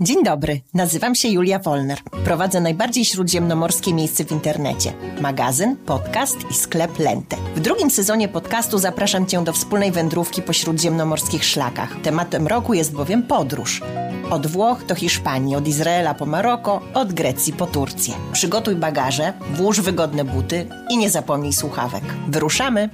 Dzień dobry, nazywam się Julia Wolner. Prowadzę najbardziej śródziemnomorskie miejsce w internecie. Magazyn, podcast i sklep Lente. W drugim sezonie podcastu zapraszam Cię do wspólnej wędrówki po śródziemnomorskich szlakach. Tematem roku jest bowiem podróż. Od Włoch do Hiszpanii, od Izraela po Maroko, od Grecji po Turcję. Przygotuj bagaże, włóż wygodne buty i nie zapomnij słuchawek. Wyruszamy!